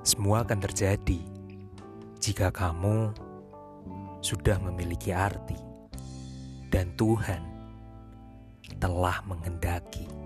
Semua akan terjadi jika kamu sudah memiliki arti, dan Tuhan telah menghendaki.